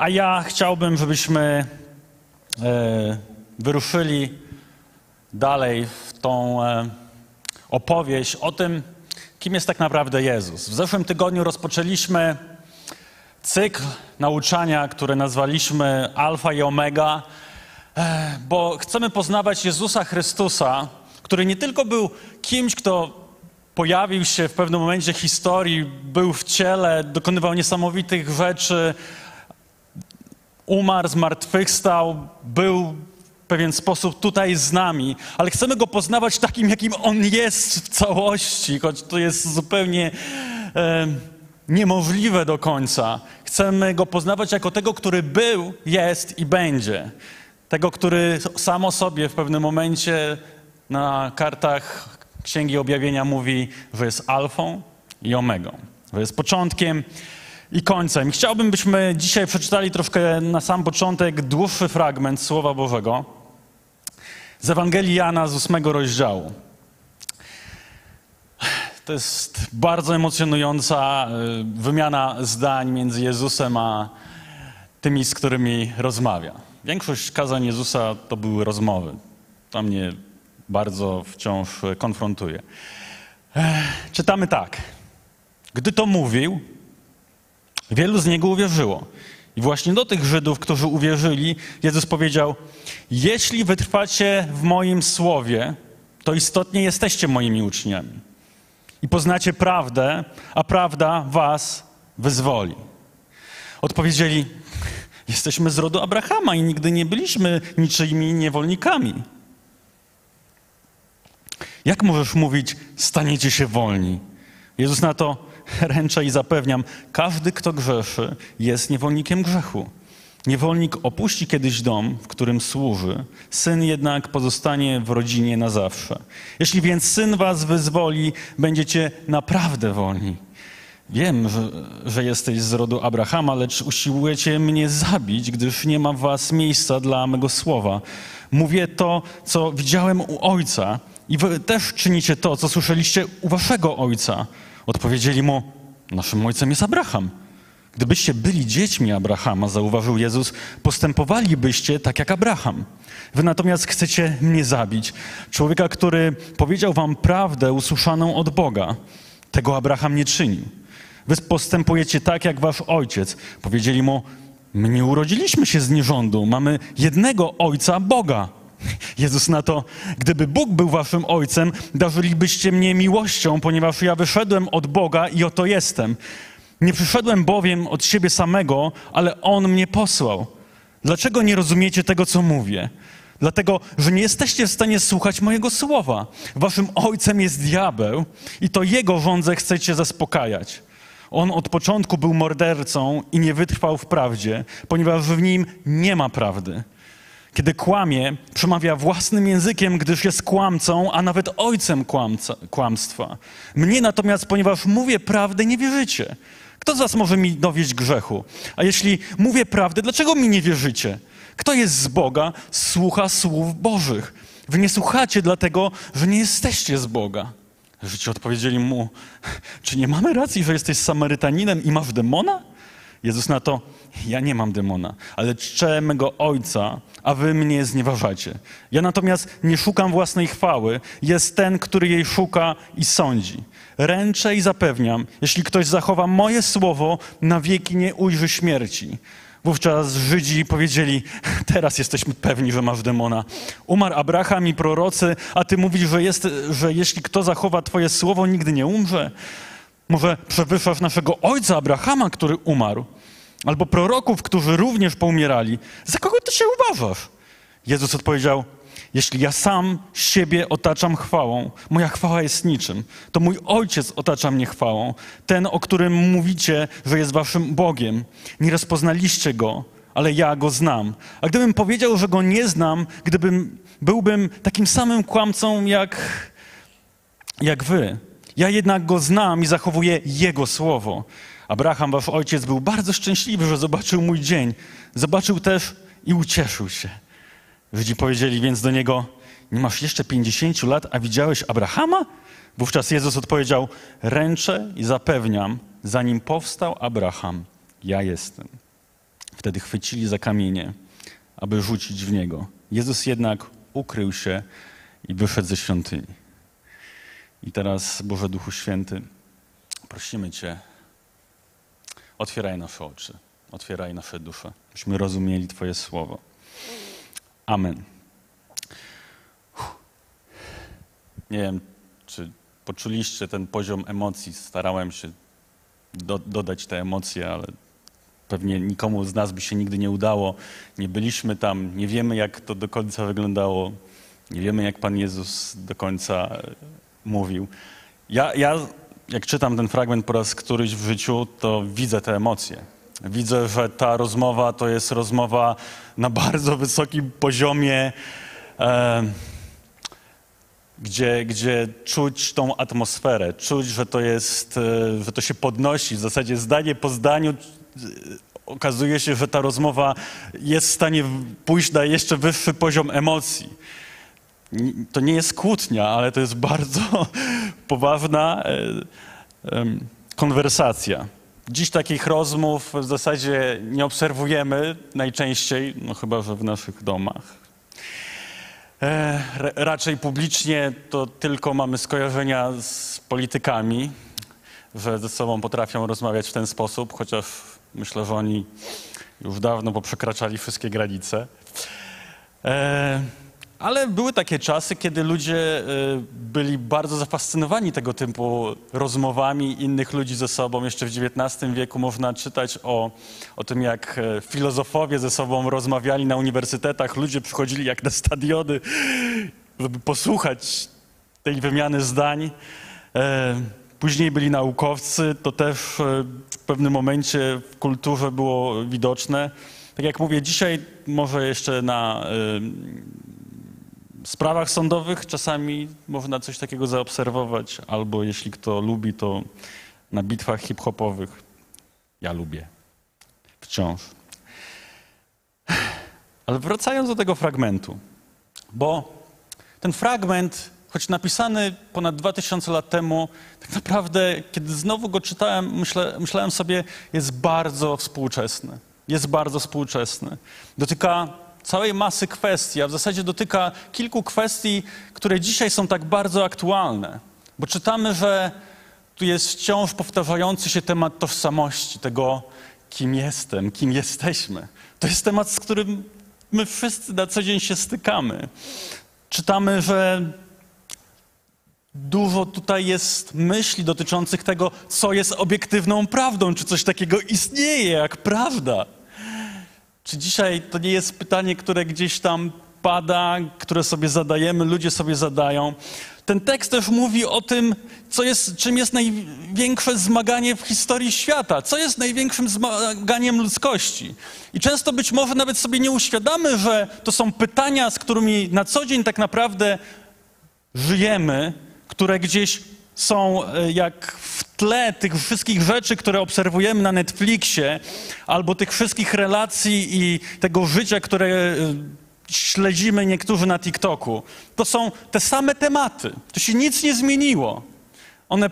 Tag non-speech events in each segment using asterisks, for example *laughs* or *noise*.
A ja chciałbym, żebyśmy e, wyruszyli dalej w tą e, opowieść o tym, kim jest tak naprawdę Jezus. W zeszłym tygodniu rozpoczęliśmy cykl nauczania, który nazwaliśmy Alfa i Omega, e, bo chcemy poznawać Jezusa Chrystusa, który nie tylko był kimś, kto pojawił się w pewnym momencie historii, był w ciele, dokonywał niesamowitych rzeczy, umarł, zmartwychwstał, był w pewien sposób tutaj z nami, ale chcemy go poznawać takim, jakim on jest w całości, choć to jest zupełnie e, niemożliwe do końca. Chcemy go poznawać jako tego, który był, jest i będzie. Tego, który sam o sobie w pewnym momencie na kartach Księgi Objawienia mówi, że jest alfą i omegą, że jest początkiem i końcem. Chciałbym, byśmy dzisiaj przeczytali troszkę na sam początek dłuższy fragment Słowa Bożego z Ewangelii Jana z ósmego rozdziału. To jest bardzo emocjonująca y, wymiana zdań między Jezusem a tymi, z którymi rozmawia. Większość kazań Jezusa to były rozmowy. To mnie bardzo wciąż konfrontuje. Czytamy tak. Gdy to mówił, wielu z niego uwierzyło. I właśnie do tych Żydów, którzy uwierzyli, Jezus powiedział: Jeśli wytrwacie w moim słowie, to istotnie jesteście moimi uczniami. I poznacie prawdę, a prawda was wyzwoli. Odpowiedzieli: Jesteśmy z rodu Abrahama i nigdy nie byliśmy niczyimi niewolnikami. Jak możesz mówić, staniecie się wolni? Jezus na to ręczę i zapewniam, każdy, kto grzeszy, jest niewolnikiem grzechu. Niewolnik opuści kiedyś dom, w którym służy, syn jednak pozostanie w rodzinie na zawsze. Jeśli więc syn was wyzwoli, będziecie naprawdę wolni. Wiem, że, że, jesteś z rodu Abrahama, lecz usiłujecie mnie zabić, gdyż nie ma w was miejsca dla mego słowa. Mówię to, co widziałem u ojca, i wy też czynicie to, co słyszeliście u waszego ojca. Odpowiedzieli mu, naszym ojcem jest Abraham. Gdybyście byli dziećmi Abrahama, zauważył Jezus, postępowalibyście tak jak Abraham. Wy natomiast chcecie mnie zabić. Człowieka, który powiedział wam prawdę usłyszaną od Boga. Tego Abraham nie czynił. Wy postępujecie tak jak wasz ojciec. Powiedzieli mu, my nie urodziliśmy się z nierządu, mamy jednego ojca, Boga. Jezus na to, gdyby Bóg był waszym ojcem, darzylibyście mnie miłością, ponieważ ja wyszedłem od Boga i oto jestem. Nie przyszedłem bowiem od siebie samego, ale On mnie posłał. Dlaczego nie rozumiecie tego, co mówię? Dlatego, że nie jesteście w stanie słuchać mojego słowa. Waszym ojcem jest diabeł i to jego rządze chcecie zaspokajać. On od początku był mordercą i nie wytrwał w prawdzie, ponieważ w nim nie ma prawdy. Kiedy kłamie, przemawia własnym językiem, gdyż jest kłamcą, a nawet ojcem kłamca, kłamstwa. Mnie natomiast, ponieważ mówię prawdę, nie wierzycie. Kto z was może mi dowieść grzechu? A jeśli mówię prawdę, dlaczego mi nie wierzycie? Kto jest z Boga, słucha słów Bożych. Wy nie słuchacie dlatego, że nie jesteście z Boga. Życie odpowiedzieli mu, czy nie mamy racji, że jesteś Samarytaninem i masz demona? Jezus na to, ja nie mam demona, ale czczę mego Ojca, a wy mnie znieważacie. Ja natomiast nie szukam własnej chwały, jest ten, który jej szuka i sądzi. Ręczę i zapewniam, jeśli ktoś zachowa moje słowo, na wieki nie ujrzy śmierci. Wówczas Żydzi powiedzieli, *laughs* teraz jesteśmy pewni, że masz demona. Umarł Abraham i prorocy, a ty mówisz, że, jest, że jeśli kto zachowa twoje słowo, nigdy nie umrze. Może przewyższasz naszego ojca Abrahama, który umarł, albo proroków, którzy również poumierali. Za kogo ty się uważasz? Jezus odpowiedział: Jeśli ja sam siebie otaczam chwałą, moja chwała jest niczym. To mój ojciec otacza mnie chwałą, ten, o którym mówicie, że jest waszym Bogiem. Nie rozpoznaliście go, ale ja go znam. A gdybym powiedział, że go nie znam, gdybym byłbym takim samym kłamcą jak, jak wy. Ja jednak go znam i zachowuję jego słowo. Abraham, wasz ojciec, był bardzo szczęśliwy, że zobaczył mój dzień. Zobaczył też i ucieszył się. Żydzi powiedzieli więc do niego: Nie masz jeszcze pięćdziesięciu lat, a widziałeś Abrahama? Wówczas Jezus odpowiedział: Ręczę i zapewniam, zanim powstał Abraham, ja jestem. Wtedy chwycili za kamienie, aby rzucić w niego. Jezus jednak ukrył się i wyszedł ze świątyni. I teraz, Boże Duchu Święty, prosimy Cię, otwieraj nasze oczy, otwieraj nasze dusze, byśmy rozumieli Twoje słowo. Amen. Nie wiem, czy poczuliście ten poziom emocji. Starałem się do, dodać te emocje, ale pewnie nikomu z nas by się nigdy nie udało. Nie byliśmy tam, nie wiemy, jak to do końca wyglądało. Nie wiemy, jak Pan Jezus do końca mówił. Ja, ja jak czytam ten fragment po raz któryś w życiu, to widzę te emocje. Widzę, że ta rozmowa to jest rozmowa na bardzo wysokim poziomie. E, gdzie, gdzie czuć tą atmosferę, czuć, że to jest, e, że to się podnosi. W zasadzie zdanie po zdaniu e, okazuje się, że ta rozmowa jest w stanie pójść na jeszcze wyższy poziom emocji. To nie jest kłótnia, ale to jest bardzo *laughs* poważna e, konwersacja. Dziś takich rozmów w zasadzie nie obserwujemy najczęściej, no chyba że w naszych domach. E, raczej publicznie to tylko mamy skojarzenia z politykami, że ze sobą potrafią rozmawiać w ten sposób, chociaż myślę, że oni już dawno poprzekraczali wszystkie granice. E, ale były takie czasy, kiedy ludzie e, byli bardzo zafascynowani tego typu rozmowami innych ludzi ze sobą. Jeszcze w XIX wieku można czytać o, o tym, jak e, filozofowie ze sobą rozmawiali na uniwersytetach. Ludzie przychodzili jak na stadiony, żeby posłuchać tej wymiany zdań. E, później byli naukowcy, to też w pewnym momencie w kulturze było widoczne. Tak jak mówię, dzisiaj może jeszcze na sprawach sądowych czasami można coś takiego zaobserwować, albo jeśli kto lubi, to na bitwach hip-hopowych. Ja lubię. Wciąż. Ale wracając do tego fragmentu, bo ten fragment, choć napisany ponad 2000 lat temu, tak naprawdę, kiedy znowu go czytałem, myślałem sobie, jest bardzo współczesny. Jest bardzo współczesny. Dotyka całej masy kwestii, a w zasadzie dotyka kilku kwestii, które dzisiaj są tak bardzo aktualne. Bo czytamy, że tu jest wciąż powtarzający się temat tożsamości, tego, kim jestem, kim jesteśmy. To jest temat, z którym my wszyscy na co dzień się stykamy. Czytamy, że dużo tutaj jest myśli dotyczących tego, co jest obiektywną prawdą, czy coś takiego istnieje jak prawda. Czy dzisiaj to nie jest pytanie, które gdzieś tam pada, które sobie zadajemy, ludzie sobie zadają? Ten tekst też mówi o tym, co jest, czym jest największe zmaganie w historii świata, co jest największym zmaganiem ludzkości. I często być może nawet sobie nie uświadamy, że to są pytania, z którymi na co dzień tak naprawdę żyjemy, które gdzieś są e, jak w tle tych wszystkich rzeczy, które obserwujemy na Netflixie, albo tych wszystkich relacji i tego życia, które e, śledzimy niektórzy na TikToku. To są te same tematy. To się nic nie zmieniło. One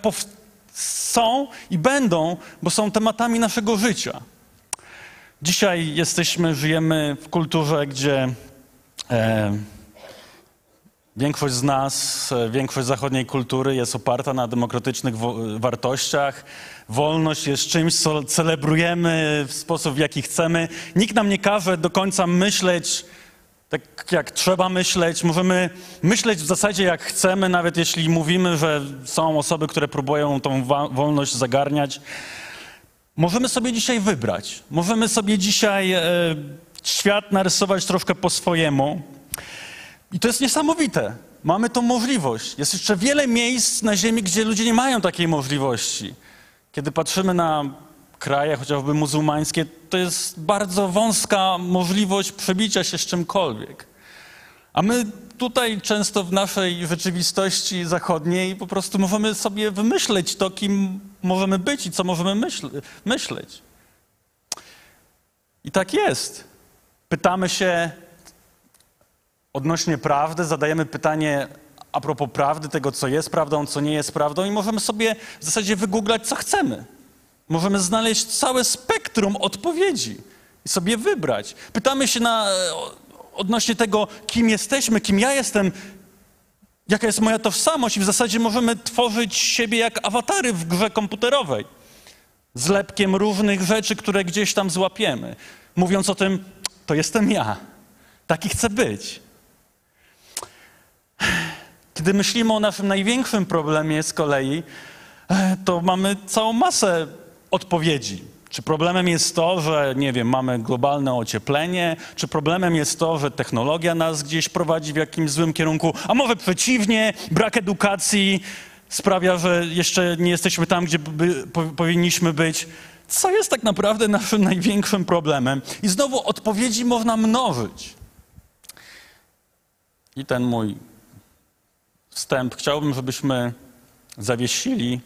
są i będą, bo są tematami naszego życia. Dzisiaj jesteśmy, żyjemy w kulturze, gdzie e, Większość z nas, e, większość zachodniej kultury jest oparta na demokratycznych wartościach. Wolność jest czymś, co celebrujemy w sposób, w jaki chcemy. Nikt nam nie każe do końca myśleć tak, jak trzeba myśleć. Możemy myśleć w zasadzie jak chcemy, nawet jeśli mówimy, że są osoby, które próbują tą wolność zagarniać. Możemy sobie dzisiaj wybrać. Możemy sobie dzisiaj e, świat narysować troszkę po swojemu. I to jest niesamowite. Mamy tą możliwość. Jest jeszcze wiele miejsc na Ziemi, gdzie ludzie nie mają takiej możliwości. Kiedy patrzymy na kraje, chociażby muzułmańskie, to jest bardzo wąska możliwość przebicia się z czymkolwiek. A my tutaj często w naszej rzeczywistości zachodniej po prostu możemy sobie wymyśleć to, kim możemy być i co możemy myśl myśleć. I tak jest. Pytamy się, odnośnie prawdy, zadajemy pytanie a propos prawdy, tego co jest prawdą, co nie jest prawdą i możemy sobie w zasadzie wygooglać, co chcemy. Możemy znaleźć całe spektrum odpowiedzi. i sobie wybrać. Pytamy się na, odnośnie tego, kim jesteśmy, kim ja jestem, jaka jest moja tożsamość i w zasadzie możemy tworzyć siebie jak awatary w grze komputerowej. Zlepkiem różnych rzeczy, które gdzieś tam złapiemy. Mówiąc o tym, to jestem ja. Taki chcę być. Kiedy myślimy o naszym największym problemie z kolei, e, to mamy całą masę odpowiedzi. Czy problemem jest to, że nie wiem, mamy globalne ocieplenie? Czy problemem jest to, że technologia nas gdzieś prowadzi w jakimś złym kierunku? A może przeciwnie, brak edukacji sprawia, że jeszcze nie jesteśmy tam, gdzie by, po, powinniśmy być? Co jest tak naprawdę naszym największym problemem? I znowu odpowiedzi można mnożyć. I ten mój wstęp chciałbym, żebyśmy zawiesili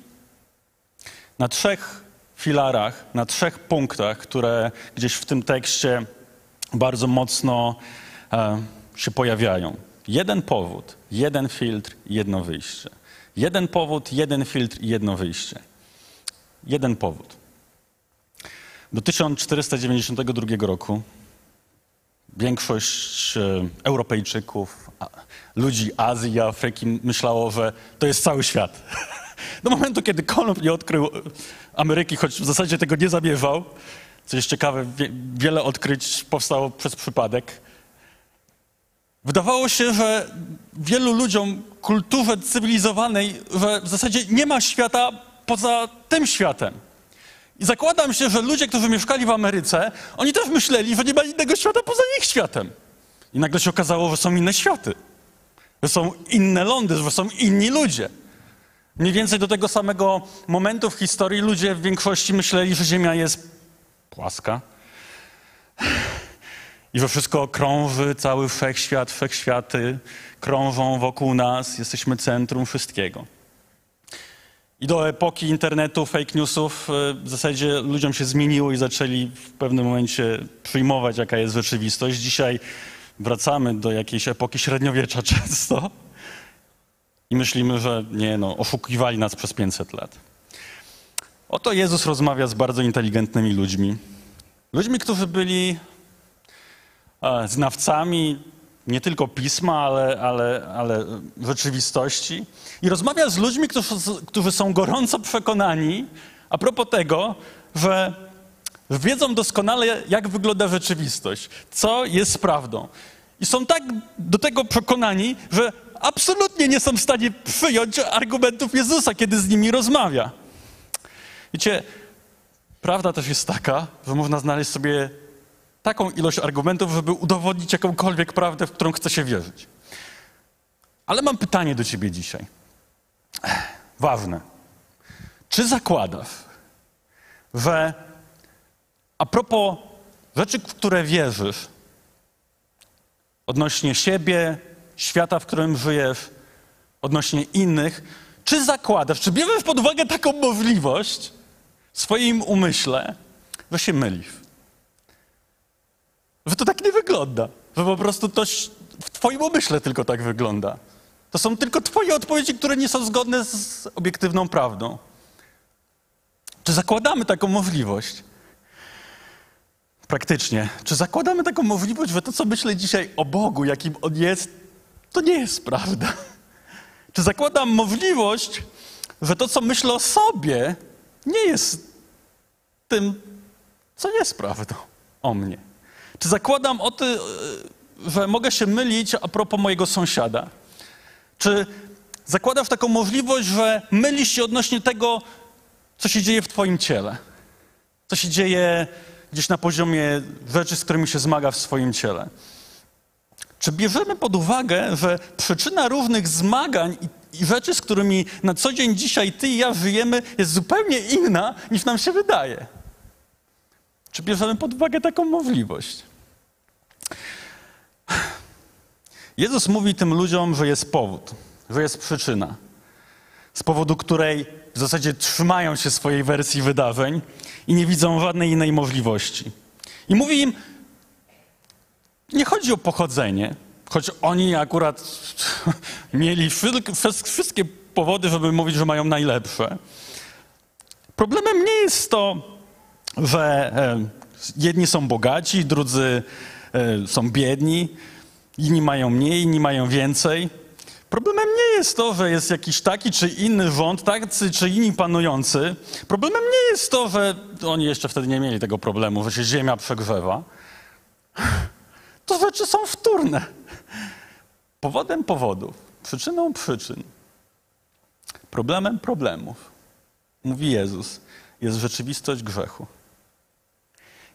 na trzech filarach, na trzech punktach, które gdzieś w tym tekście bardzo mocno e, się pojawiają. Jeden powód, jeden filtr, jedno wyjście. Jeden powód, jeden filtr i jedno wyjście. Jeden powód. Do 1492 roku większość e, Europejczyków, ludzi Azji Afryki myślało, że to jest cały świat. *laughs* Do momentu, kiedy Kolumb nie odkrył Ameryki, choć w zasadzie tego nie zamierzał, co jest ciekawe, wiele odkryć powstało przez przypadek. Wydawało się, że wielu ludziom, kulturze cywilizowanej, że w zasadzie nie ma świata poza tym światem. I zakładam się, że ludzie, którzy mieszkali w Ameryce, oni też myśleli, że nie ma innego świata poza ich światem. I nagle się okazało, że są inne światy, że są inne lądy, że są inni ludzie. Mniej więcej do tego samego momentu w historii ludzie w większości myśleli, że Ziemia jest płaska i że wszystko krąży, cały wszechświat, wszechświaty krążą wokół nas, jesteśmy centrum wszystkiego. I do epoki internetu, fake newsów e, w zasadzie ludziom się zmieniło i zaczęli w pewnym momencie przyjmować, jaka jest rzeczywistość. Dzisiaj wracamy do jakiejś epoki średniowiecza *laughs* często i myślimy, że nie, no, oszukiwali nas przez 500 lat. Oto Jezus rozmawia z bardzo inteligentnymi ludźmi. Ludźmi, którzy byli e, znawcami nie tylko pisma, ale, ale, ale rzeczywistości. I rozmawia z ludźmi, którzy, którzy są gorąco przekonani a propos tego, że wiedzą doskonale, jak wygląda rzeczywistość, co jest prawdą. I są tak do tego przekonani, że absolutnie nie są w stanie przyjąć argumentów Jezusa, kiedy z nimi rozmawia. Wiecie, prawda też jest taka, że można znaleźć sobie taką ilość argumentów, żeby udowodnić jakąkolwiek prawdę, w którą chce się wierzyć. Ale mam pytanie do ciebie dzisiaj. Ważne. Czy zakładasz, że a propos rzeczy, w które wierzysz, odnośnie siebie, świata, w którym żyjesz, odnośnie innych, czy zakładasz, czy bierzesz pod uwagę taką możliwość w swoim umyśle, że się mylisz? Że to tak nie wygląda. Że po prostu to w twoim umyśle tylko tak wygląda. To są tylko twoje odpowiedzi, które nie są zgodne z obiektywną prawdą. Czy zakładamy taką możliwość? Praktycznie. Czy zakładamy taką możliwość, że to, co myślę dzisiaj o Bogu, jakim On jest, to nie jest prawda? Czy zakładam możliwość, że to, co myślę o sobie, nie jest tym, co jest prawdą o mnie? Zakładam o ty, że mogę się mylić a propos mojego sąsiada? Czy zakładasz taką możliwość, że mylisz się odnośnie tego, co się dzieje w Twoim ciele? Co się dzieje gdzieś na poziomie rzeczy, z którymi się zmaga w swoim ciele? Czy bierzemy pod uwagę, że przyczyna różnych zmagań i, i rzeczy, z którymi na co dzień dzisiaj Ty i ja żyjemy, jest zupełnie inna, niż nam się wydaje? Czy bierzemy pod uwagę taką możliwość? Jezus mówi tym ludziom, że jest powód, że jest przyczyna, z powodu której w zasadzie trzymają się swojej wersji wydarzeń i nie widzą żadnej innej możliwości. I mówi im, nie chodzi o pochodzenie, choć oni akurat *laughs* mieli wszystkie powody, żeby mówić, że mają najlepsze. Problemem nie jest to, że Jedni są bogaci, drudzy e, są biedni, inni mają mniej, inni mają więcej. Problemem nie jest to, że jest jakiś taki czy inny rząd, tacy czy inni panujący. Problemem nie jest to, że oni jeszcze wtedy nie mieli tego problemu, że się ziemia przegrzewa. *sighs* To rzeczy są wtórne. Powodem powodów, przyczyną przyczyn, problemem problemów, mówi Jezus, jest rzeczywistość grzechu.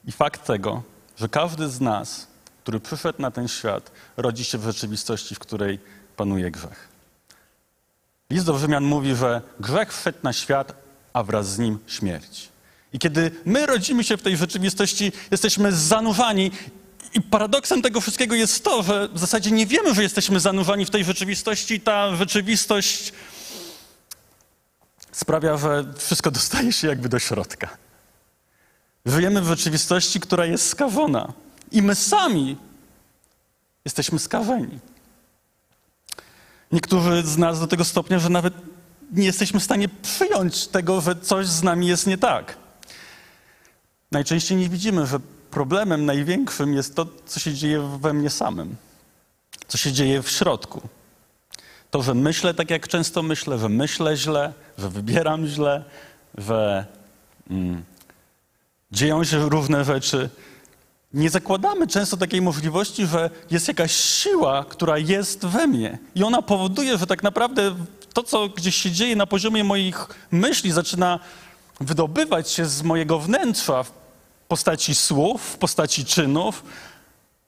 I fakt tego, że każdy z nas, który przyszedł na ten świat, rodzi się w rzeczywistości, w której panuje grzech. List do Rzymian mówi, że grzech wszedł na świat, a wraz z nim śmierć. I kiedy my rodzimy się w tej rzeczywistości, jesteśmy zanurzani. I paradoksem tego wszystkiego jest to, że w zasadzie nie wiemy, że jesteśmy zanurzani w tej rzeczywistości. Ta rzeczywistość sprawia, że wszystko dostaje się jakby do środka. Żyjemy w rzeczywistości, która jest skażona. I my sami jesteśmy skażeni. Niektórzy z nas do tego stopnia, że nawet nie jesteśmy w stanie przyjąć tego, że coś z nami jest nie tak. Najczęściej nie widzimy, że problemem największym jest to, co się dzieje we mnie samym, co się dzieje w środku. To, że myślę tak, jak często myślę, że myślę źle, że wybieram źle, że mm, dzieją się różne rzeczy. Nie zakładamy często takiej możliwości, że jest jakaś siła, która jest we mnie i ona powoduje, że tak naprawdę to, co gdzieś się dzieje na poziomie moich myśli, zaczyna wydobywać się z mojego wnętrza w postaci słów, w postaci czynów,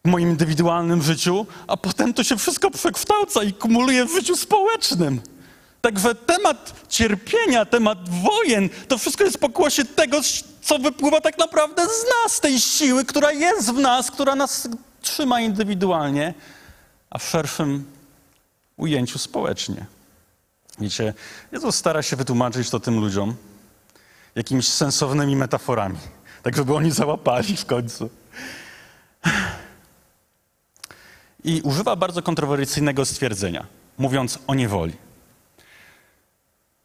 w moim indywidualnym życiu, a potem to się wszystko przekształca i kumuluje w życiu społecznym. Także temat cierpienia, temat wojen, to wszystko jest pokłosie tego, co wypływa tak naprawdę z nas, tej siły, która jest w nas, która nas trzyma indywidualnie, a w szerszym ujęciu społecznie. Wiecie, Jezus stara się wytłumaczyć to tym ludziom jakimiś sensownymi metaforami, tak żeby oni załapali w końcu. I używa bardzo kontrowersyjnego stwierdzenia, mówiąc o niewoli.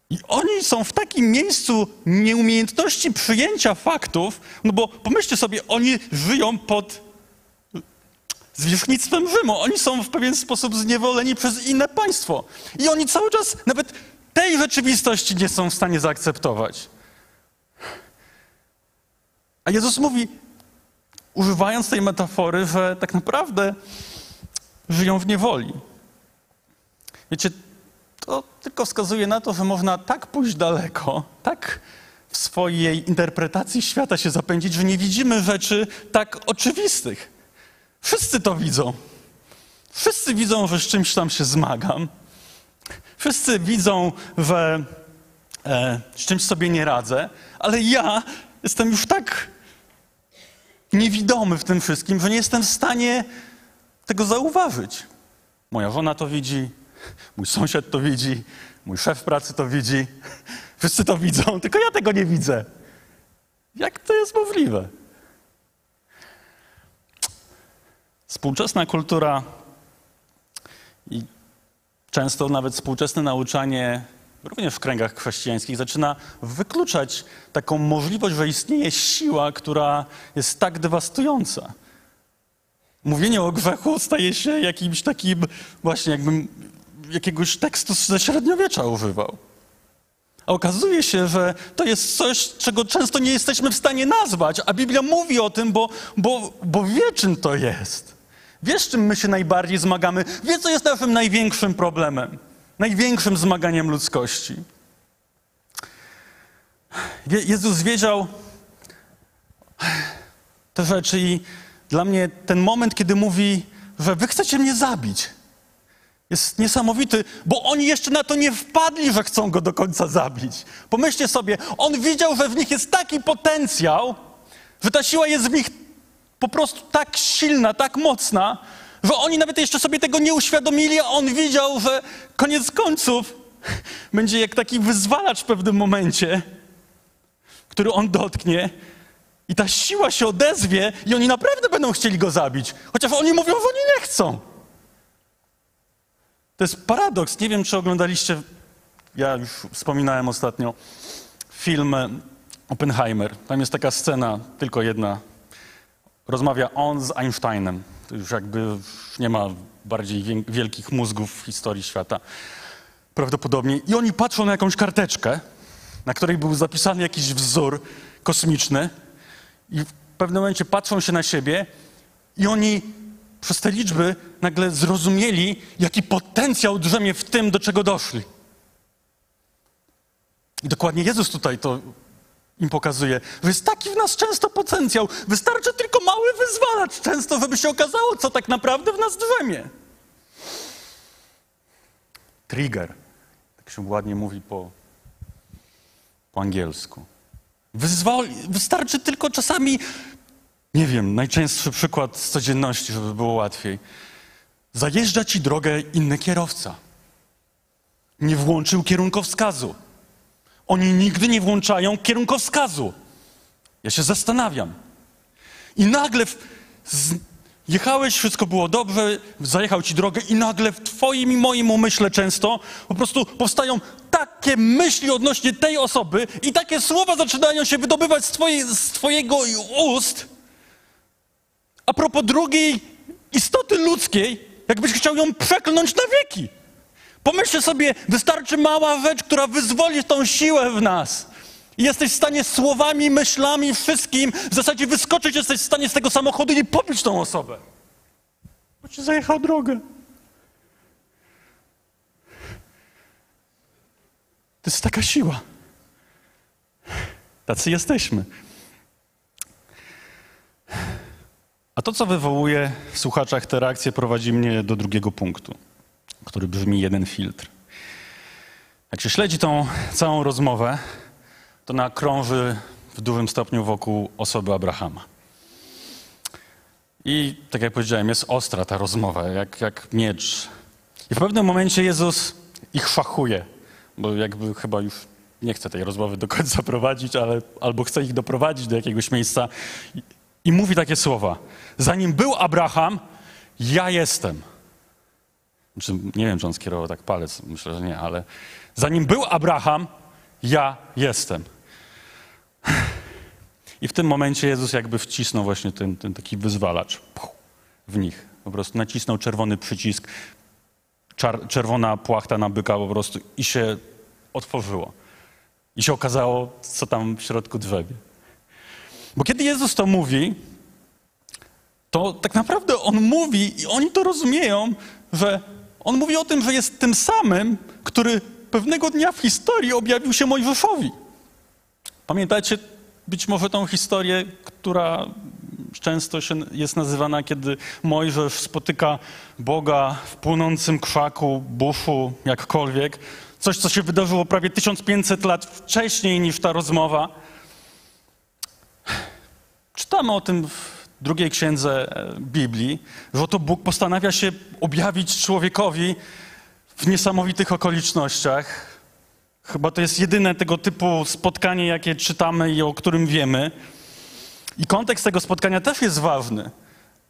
I oni są w takim miejscu nieumiejętności przyjęcia faktów, no bo pomyślcie sobie, oni żyją pod zwierzchnictwem Rzymu. Oni są w pewien sposób zniewoleni przez inne państwo. I oni cały czas nawet tej rzeczywistości nie są w stanie zaakceptować. A Jezus mówi, używając tej metafory, że tak naprawdę żyją w niewoli. Wiecie, to tylko wskazuje na to, że można tak pójść daleko, tak w swojej interpretacji świata się zapędzić, że nie widzimy rzeczy tak oczywistych. Wszyscy to widzą. Wszyscy widzą, że z czymś tam się zmagam. Wszyscy widzą, że e, z czymś sobie nie radzę, ale ja jestem już tak niewidomy w tym wszystkim, że nie jestem w stanie tego zauważyć. Moja żona to widzi, mój sąsiad to widzi, mój szef pracy to widzi. Wszyscy to widzą, tylko ja tego nie widzę. Jak to jest możliwe? Współczesna kultura i często nawet współczesne nauczanie, również w kręgach chrześcijańskich, zaczyna wykluczać taką możliwość, że istnieje siła, która jest tak dewastująca. Mówienie o grzechu staje się jakimś takim, właśnie jakbym jakiegoś tekstu ze średniowiecza używał. A okazuje się, że to jest coś, czego często nie jesteśmy w stanie nazwać, a Biblia mówi o tym, bo, bo, bo wie, czym to jest. Wie, z czym my się najbardziej zmagamy. Wie, co jest naszym największym problemem, największym zmaganiem ludzkości. Jezus wiedział te rzeczy i dla mnie ten moment, kiedy mówi, że wy chcecie mnie zabić, jest niesamowity, bo oni jeszcze na to nie wpadli, że chcą go do końca zabić. Pomyślcie sobie, on widział, że w nich jest taki potencjał, że ta siła jest w nich po prostu tak silna, tak mocna, że oni nawet jeszcze sobie tego nie uświadomili, a on widział, że koniec końców *laughs* będzie jak taki wyzwalacz w pewnym momencie, który on dotknie i ta siła się odezwie i oni naprawdę będą chcieli go zabić. Chociaż oni mówią, że oni nie chcą. To jest paradoks. Nie wiem, czy oglądaliście, ja już wspominałem ostatnio, film Oppenheimer. Tam jest taka scena, tylko jedna, rozmawia on z Einsteinem. To już jakby nie ma bardziej wielkich mózgów w historii świata. Prawdopodobnie. I oni patrzą na jakąś karteczkę, na której był zapisany jakiś wzór kosmiczny i w pewnym momencie patrzą się na siebie i oni przez te liczby nagle zrozumieli, jaki potencjał drzemie w tym, do czego doszli. I dokładnie Jezus tutaj to im pokazuje, jest taki w nas często potencjał. Wystarczy tylko mały wyzwalacz często, żeby się okazało, co tak naprawdę w nas drzemie. Trigger, tak się ładnie mówi po, po angielsku. Wyzwal, wystarczy tylko czasami, nie wiem, najczęstszy przykład z codzienności, żeby było łatwiej. Zajeżdża ci drogę inny kierowca. Nie włączył kierunkowskazu. Oni nigdy nie włączają kierunkowskazu. Ja się zastanawiam. I nagle z, jechałeś, wszystko było dobrze, zajechał ci drogę i nagle w twoim i moim umyśle często po prostu powstają takie myśli odnośnie tej osoby i takie słowa zaczynają się wydobywać z, twojej, z twojego ust a propos drugiej istoty ludzkiej, jakbyś chciał ją przekląć na wieki. Pomyślcie sobie, wystarczy mała rzecz, która wyzwoli tą siłę w nas. I jesteś w stanie słowami, myślami, wszystkim w zasadzie wyskoczyć, jesteś w stanie z tego samochodu i pobić tą osobę. Bo ci zajechał drogę. To jest taka siła. Tacy jesteśmy. A to, co wywołuje w słuchaczach te reakcje, prowadzi mnie do drugiego punktu który brzmi jeden filtr. Jak się śledzi tą całą rozmowę, to ona krąży w dużym stopniu wokół osoby Abrahama. I tak jak powiedziałem, jest ostra ta rozmowa, jak, jak miecz. I w pewnym momencie Jezus ich szachuje, bo jakby chyba już nie chce tej rozmowy do końca *laughs* prowadzić, ale albo chce ich doprowadzić do jakiegoś miejsca i, mówi takie słowa. Zanim był Abraham, ja jestem. Znaczy, nie wiem, czy on skierował tak palec, myślę, że nie, ale zanim był Abraham, ja jestem. I w tym momencie Jezus jakby wcisnął właśnie ten, ten taki wyzwalacz w nich. Po prostu nacisnął czerwony przycisk, czar, czerwona płachta na byka po prostu i się otworzyło. I się okazało, co tam w środku drzewia. Bo kiedy Jezus to mówi, to tak naprawdę On mówi i oni to rozumieją, że on mówi o tym, że jest tym samym, który pewnego dnia w historii objawił się Mojżeszowi. Pamiętacie być może tą historię, która często się jest nazywana, kiedy Mojżesz spotyka Boga w płonącym krzaku, buszu, jakkolwiek. Coś, co się wydarzyło prawie 1500 lat wcześniej niż ta rozmowa. Czytamy o tym w drugiej księdze e, Biblii, że oto Bóg postanawia się objawić człowiekowi w niesamowitych okolicznościach. Chyba to jest jedyne tego typu spotkanie, jakie czytamy i o którym wiemy. I kontekst tego spotkania też jest ważny,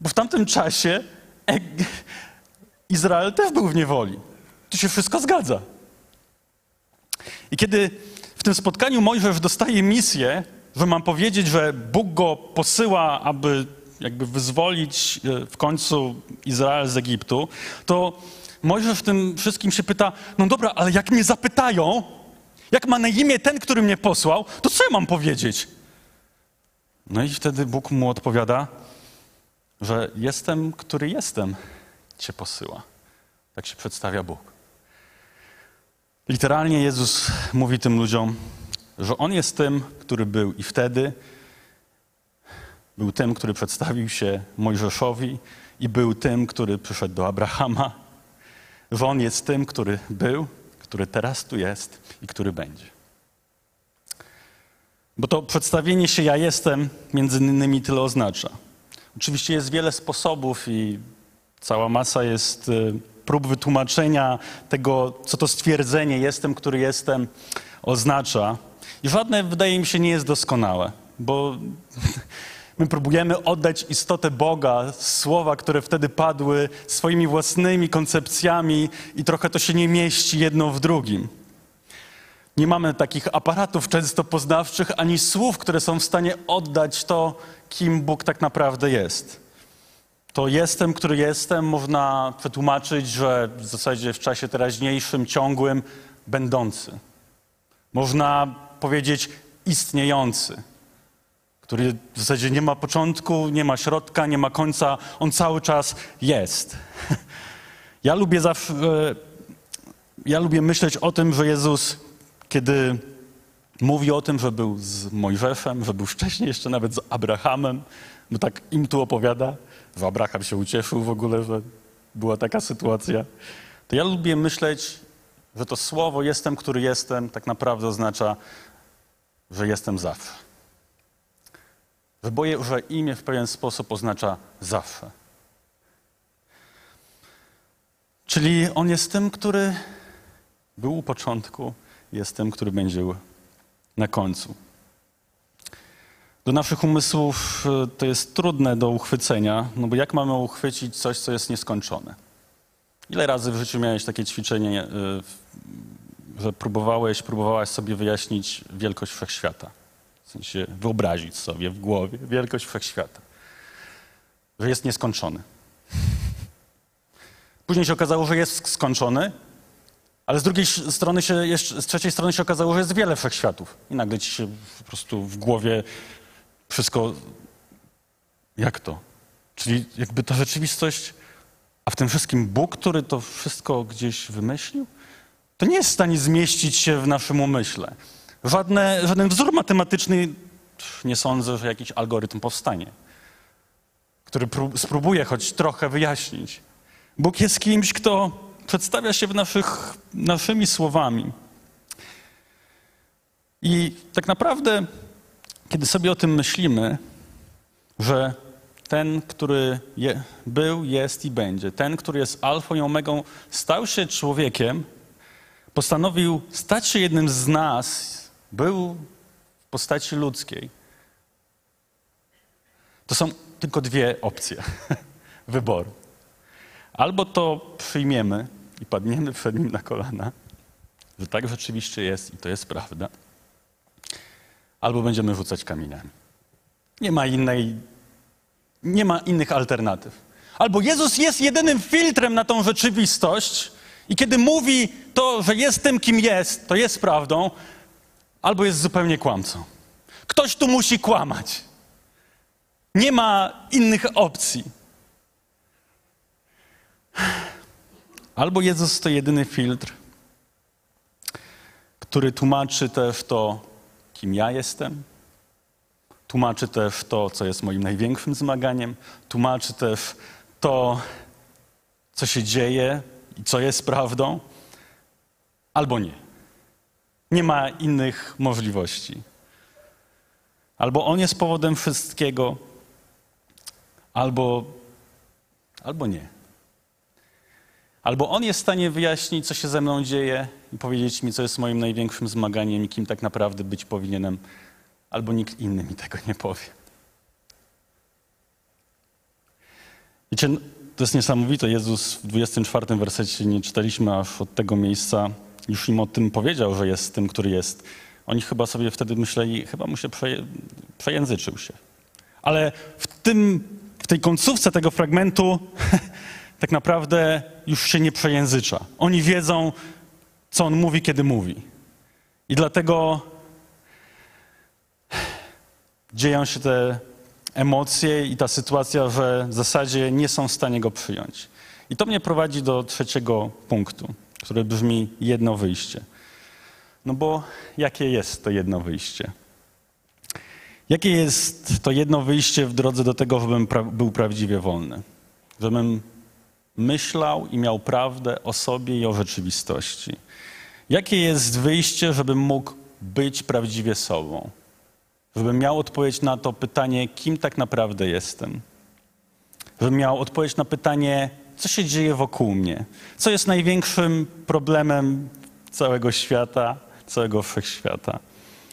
bo w tamtym czasie Izrael też był w niewoli. Tu się wszystko zgadza. I kiedy w tym spotkaniu Mojżesz dostaje misję, że mam powiedzieć, że Bóg go posyła, aby jakby wyzwolić e, w końcu Izrael z Egiptu, to Mojżesz w tym wszystkim się pyta, no dobra, ale jak mnie zapytają, jak ma na imię ten, który mnie posłał, to co ja mam powiedzieć? No i wtedy Bóg mu odpowiada, że jestem, który jestem, cię posyła. Tak się przedstawia Bóg. Literalnie Jezus mówi tym ludziom, że On jest tym, który był i wtedy, był tym, który przedstawił się Mojżeszowi i był tym, który przyszedł do Abrahama. Że On jest tym, który był, który teraz tu jest i który będzie. Bo to przedstawienie się ja jestem między innymi tyle oznacza. Oczywiście jest wiele sposobów i cała masa jest y, prób wytłumaczenia tego, co to stwierdzenie jestem, który jestem oznacza. I żadne, wydaje mi się, nie jest doskonałe, bo *laughs* My próbujemy oddać istotę Boga, słowa, które wtedy padły, swoimi własnymi koncepcjami i trochę to się nie mieści jedno w drugim. Nie mamy takich aparatów często poznawczych, ani słów, które są w stanie oddać to, kim Bóg tak naprawdę jest. To jestem, który jestem, można przetłumaczyć, że w zasadzie w czasie teraźniejszym, ciągłym, będący. Można powiedzieć istniejący, który w zasadzie nie ma początku, nie ma środka, nie ma końca, on cały czas jest. Ja lubię zawsze, ja lubię myśleć o tym, że Jezus, kiedy mówi o tym, że był z Mojżeszem, że był wcześniej jeszcze nawet z Abrahamem, bo tak im tu opowiada, że Abraham się ucieszył w ogóle, że była taka sytuacja, to ja lubię myśleć, że to słowo jestem, który jestem, tak naprawdę oznacza, że jestem zawsze. Że boję, że imię w pewien sposób oznacza zawsze. Czyli on jest tym, który był u początku, jest tym, który będzie na końcu. Do naszych umysłów e, to jest trudne do uchwycenia, no bo jak mamy uchwycić coś, co jest nieskończone? Ile razy w życiu miałeś takie ćwiczenie, e, że próbowałeś, próbowałaś sobie wyjaśnić wielkość wszechświata? W sensie wyobrazić sobie w głowie wielkość wszechświata. Że jest nieskończony. Później się okazało, że jest skończony, ale z drugiej strony się, jeszcze, z trzeciej strony się okazało, że jest wiele wszechświatów. I nagle ci się po prostu w głowie wszystko. Jak to? Czyli jakby ta rzeczywistość, a w tym wszystkim Bóg, który to wszystko gdzieś wymyślił, to nie jest w stanie zmieścić się w naszym umyśle. Żadne, żaden wzór matematyczny, nie sądzę, że jakiś algorytm powstanie, który spróbuje choć trochę wyjaśnić. Bóg jest kimś, kto przedstawia się w naszych, naszymi słowami. I tak naprawdę, kiedy sobie o tym myślimy, że ten, który je, był, jest i będzie, ten, który jest alfą i omegą, stał się człowiekiem, postanowił stać się jednym z nas, był w postaci ludzkiej. To są tylko dwie opcje *laughs* wyboru. Albo to przyjmiemy i padniemy przed nim na kolana, że tak rzeczywiście jest i to jest prawda, albo będziemy rzucać kamieniami. Nie ma innej, nie ma innych alternatyw. Albo Jezus jest jedynym filtrem na tą rzeczywistość i kiedy mówi to, że jest tym, kim jest, to jest prawdą, albo jest zupełnie kłamcą. Ktoś tu musi kłamać. Nie ma innych opcji. Albo Jezus to jedyny filtr, który tłumaczy też to, kim ja jestem, tłumaczy też to, co jest moim największym zmaganiem, tłumaczy też to, co się dzieje co jest prawdą, albo nie. Nie ma innych możliwości. Albo on jest powodem wszystkiego, albo, albo nie. Albo on jest w stanie wyjaśnić, co się ze mną dzieje i powiedzieć mi, co jest moim największym zmaganiem i kim tak naprawdę być powinienem, albo nikt inny mi tego nie powie. Wiecie, to jest niesamowite. Jezus w 24 wersecie, nie czytaliśmy aż od tego miejsca, już im o tym powiedział, że jest tym, który jest. Oni chyba sobie wtedy myśleli, chyba mu się przejęzyczył się. Ale w, tym, w tej końcówce tego fragmentu *laughs* tak naprawdę już się nie przejęzycza. Oni wiedzą, co on mówi, kiedy mówi. I dlatego *sighs* dzieją się te emocje i ta sytuacja, że w zasadzie nie są w stanie go przyjąć. I to mnie prowadzi do trzeciego punktu, który brzmi jedno wyjście. No bo jakie jest to jedno wyjście? Jakie jest to jedno wyjście w drodze do tego, żebym pra był prawdziwie wolny? Żebym myślał i miał prawdę o sobie i o rzeczywistości. Jakie jest wyjście, żebym mógł być prawdziwie sobą? Żebym miał odpowiedź na to pytanie, kim tak naprawdę jestem? Żebym miał odpowiedź na pytanie, co się dzieje wokół mnie? Co jest największym problemem całego świata, całego wszechświata?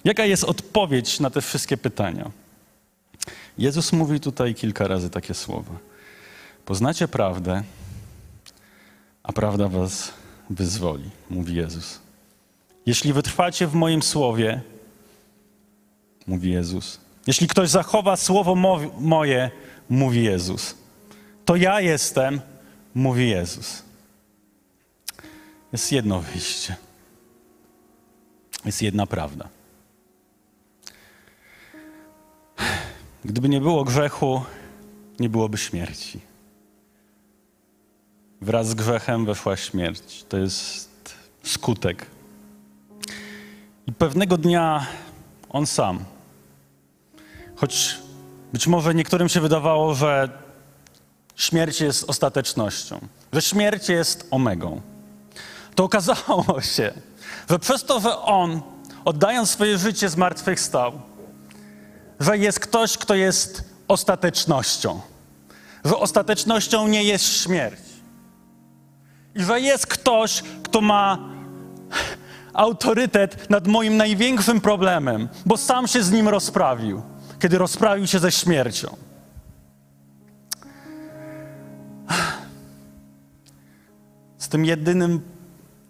Jaka jest odpowiedź na te wszystkie pytania? Jezus mówi tutaj kilka razy takie słowa. Poznacie prawdę, a prawda was wyzwoli, mówi Jezus. Jeśli wytrwacie w moim słowie, mówi Jezus, jeśli ktoś zachowa słowo mo- moje, mówi Jezus, to ja jestem, mówi Jezus. Jest jedno wyjście. Jest jedna prawda. Gdyby nie było grzechu, nie byłoby śmierci. Wraz z grzechem weszła śmierć. To jest skutek. I pewnego dnia on sam, choć być może niektórym się wydawało, że śmierć jest ostatecznością, że śmierć jest omegą, to okazało się, że przez to, że on, oddając swoje życie, zmartwychwstał, że jest ktoś, kto jest ostatecznością, że ostatecznością nie jest śmierć. I że jest ktoś, kto ma autorytet nad moim największym problemem, bo sam się z nim rozprawił, kiedy rozprawił się ze śmiercią. Z tym jedynym,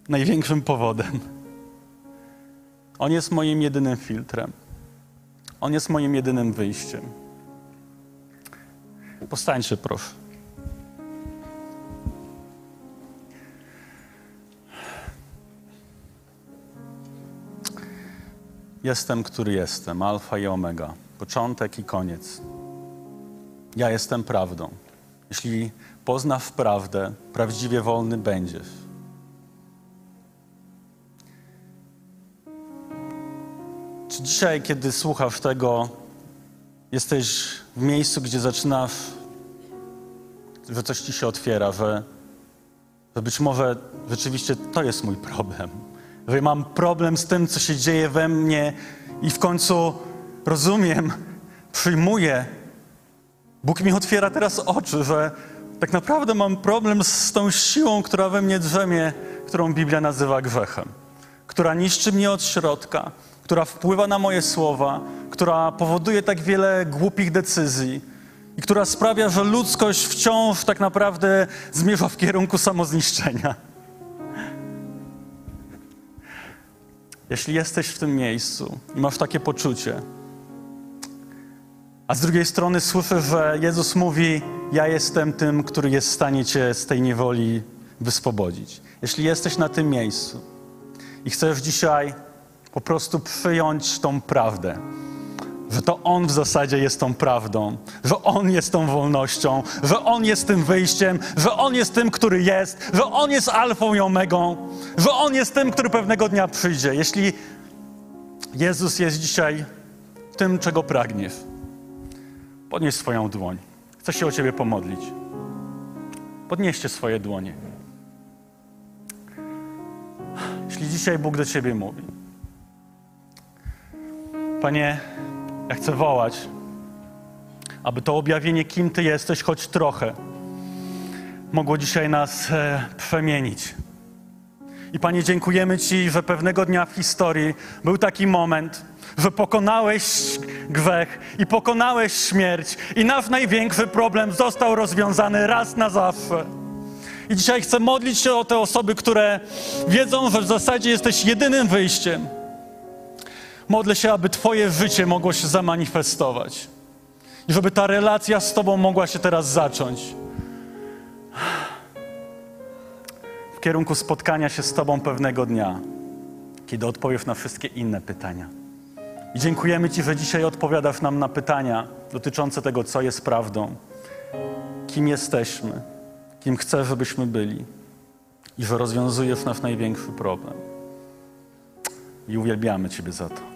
największym powodem. On jest moim jedynym filtrem. On jest moim jedynym wyjściem. Postańcie, proszę. Jestem, który jestem, alfa i omega, początek i koniec. Ja jestem prawdą. Jeśli poznasz prawdę, prawdziwie wolny będziesz. Czy dzisiaj, kiedy słuchasz tego, jesteś w miejscu, gdzie zaczynasz, że coś ci się otwiera, że, że być może rzeczywiście to jest mój problem, że mam problem z tym, co się dzieje we mnie i w końcu rozumiem, przyjmuję. Bóg mi otwiera teraz oczy, że tak naprawdę mam problem z tą siłą, która we mnie drzemie, którą Biblia nazywa grzechem, która niszczy mnie od środka, która wpływa na moje słowa, która powoduje tak wiele głupich decyzji i która sprawia, że ludzkość wciąż tak naprawdę zmierza w kierunku samozniszczenia. Jeśli jesteś w tym miejscu i masz takie poczucie, a z drugiej strony słyszę, że Jezus mówi: Ja jestem tym, który jest w stanie cię z tej niewoli wyswobodzić. Jeśli jesteś na tym miejscu i chcesz dzisiaj po prostu przyjąć tą prawdę, że to On w zasadzie jest tą prawdą, że On jest tą wolnością, że On jest tym wyjściem, że On jest tym, który jest, że On jest alfą i omegą, że On jest tym, który pewnego dnia przyjdzie. Jeśli Jezus jest dzisiaj tym, czego pragniesz, podnieś swoją dłoń. Chcę się o Ciebie pomodlić. Podnieście swoje dłonie. Jeśli dzisiaj Bóg do Ciebie mówi, Panie, ja chcę wołać, aby to objawienie, kim Ty jesteś, choć trochę, mogło dzisiaj nas e, przemienić. I Panie, dziękujemy Ci, że pewnego dnia w historii był taki moment, że pokonałeś grzech i pokonałeś śmierć, i nasz największy problem został rozwiązany raz na zawsze. I dzisiaj chcę modlić się o te osoby, które wiedzą, że w zasadzie jesteś jedynym wyjściem. Modlę się, aby Twoje życie mogło się zamanifestować i żeby ta relacja z Tobą mogła się teraz zacząć. W kierunku spotkania się z Tobą pewnego dnia, kiedy odpowiesz na wszystkie inne pytania. I dziękujemy Ci, że dzisiaj odpowiadasz nam na pytania dotyczące tego, co jest prawdą, kim jesteśmy, kim chcesz, żebyśmy byli i że rozwiązujesz nasz największy problem. I uwielbiamy Ciebie za to.